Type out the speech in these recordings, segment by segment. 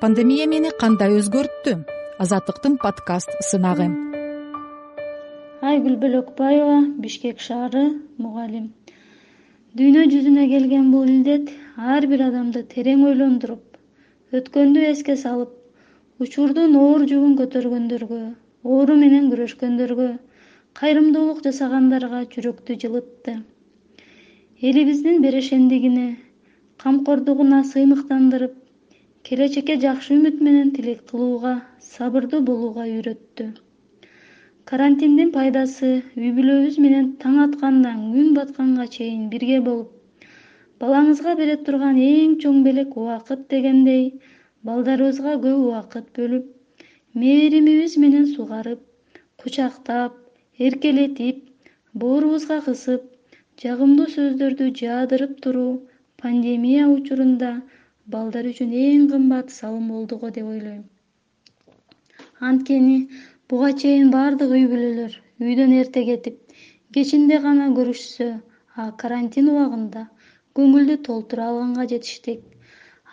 пандемия мени кандай өзгөрттү? Азаттыктын подкаст сынагы. Айгүл бөлөкбаева бишкек шаары мугалим. Дүйнө жүзүнө келген бул илдет ар бир адамды терең ойлондуруп өткөндү эске салып учурдун оор жүгүн көтөргөндөргө оору менен күрөшкөндөргө кайрымдуулук жасагандарга жүрөктү жылытты. Элибиздин берешендигине камкордугуна сыймыктандырып келечекке жакшы үмүт менен тилек кылууга сабырдуу болууга үйрөттү. Карантиндин пайдасы үй бүлөбүз менен таң аткандан күн батканга чейин бирге болуп балаңызга бере турган эң чоң белек убакыт дегендей балдарыбызга көп убакыт бөлүп мээримибиз менен сугарып кучактап эркелетип боорубузга кысып жагымдуу сөздөрдү жаадырып туруу пандемия учурунда балдар үчүн эң кымбат салым болду го деп ойлойм. Анткени буга чейин баардык үй бүлөлөр үйдөн эрте кетип кечинде гана көрүшсө а карантин убагында көңүлдү толтура алганга жетиштик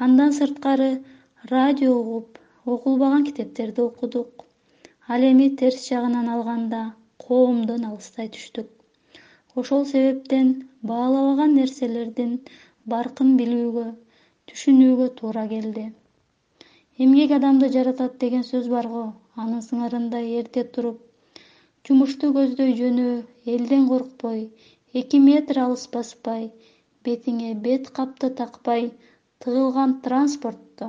андан сырткары радио угуп окулбаган китептерди окудук. Ал эми терс жагынан алганда коомдон алыстай түштүк. Ошол себептен баалабаган нерселердин баркын билүүгө түшүнүүгө туура келди. Эмгек адамды жаратат деген сөз бар го анын сыңарындай эрте туруп жумушту көздөй жөнөө элден коркпой эки метр алыс баспай бетиңе бет капты такпай тыгылган транспортто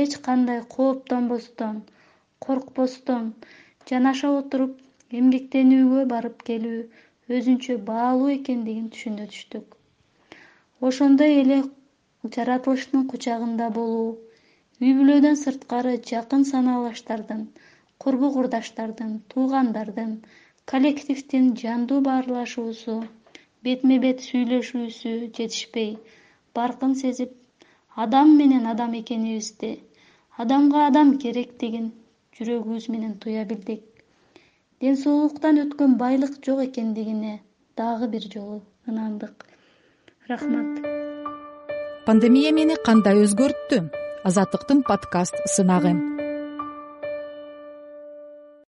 эч кандай кооптонбостон коркпостон жанаша отуруп эмгектенүүгө барып келүү өзүнчө баалуу экендигин түшүнө түштүк. Ошондой эле жаратылыштын кучагында болуу үй бүлөдөн сырткары жакын санаалаштардын курбу курдаштардын туугандардын коллективдин жандуу баарлашуусу бетме бет сүйлөшүүсү жетишпей баркын сезип адам менен адам экенибизди адамга адам керектигин жүрөгүбүз менен туя билдик. Ден соолуктан өткөн байлык жок экендигине дагы бир жолу ынандык. Рахмат пандемия мени кандай өзгөрттү? Азаттыктын подкаст сынагы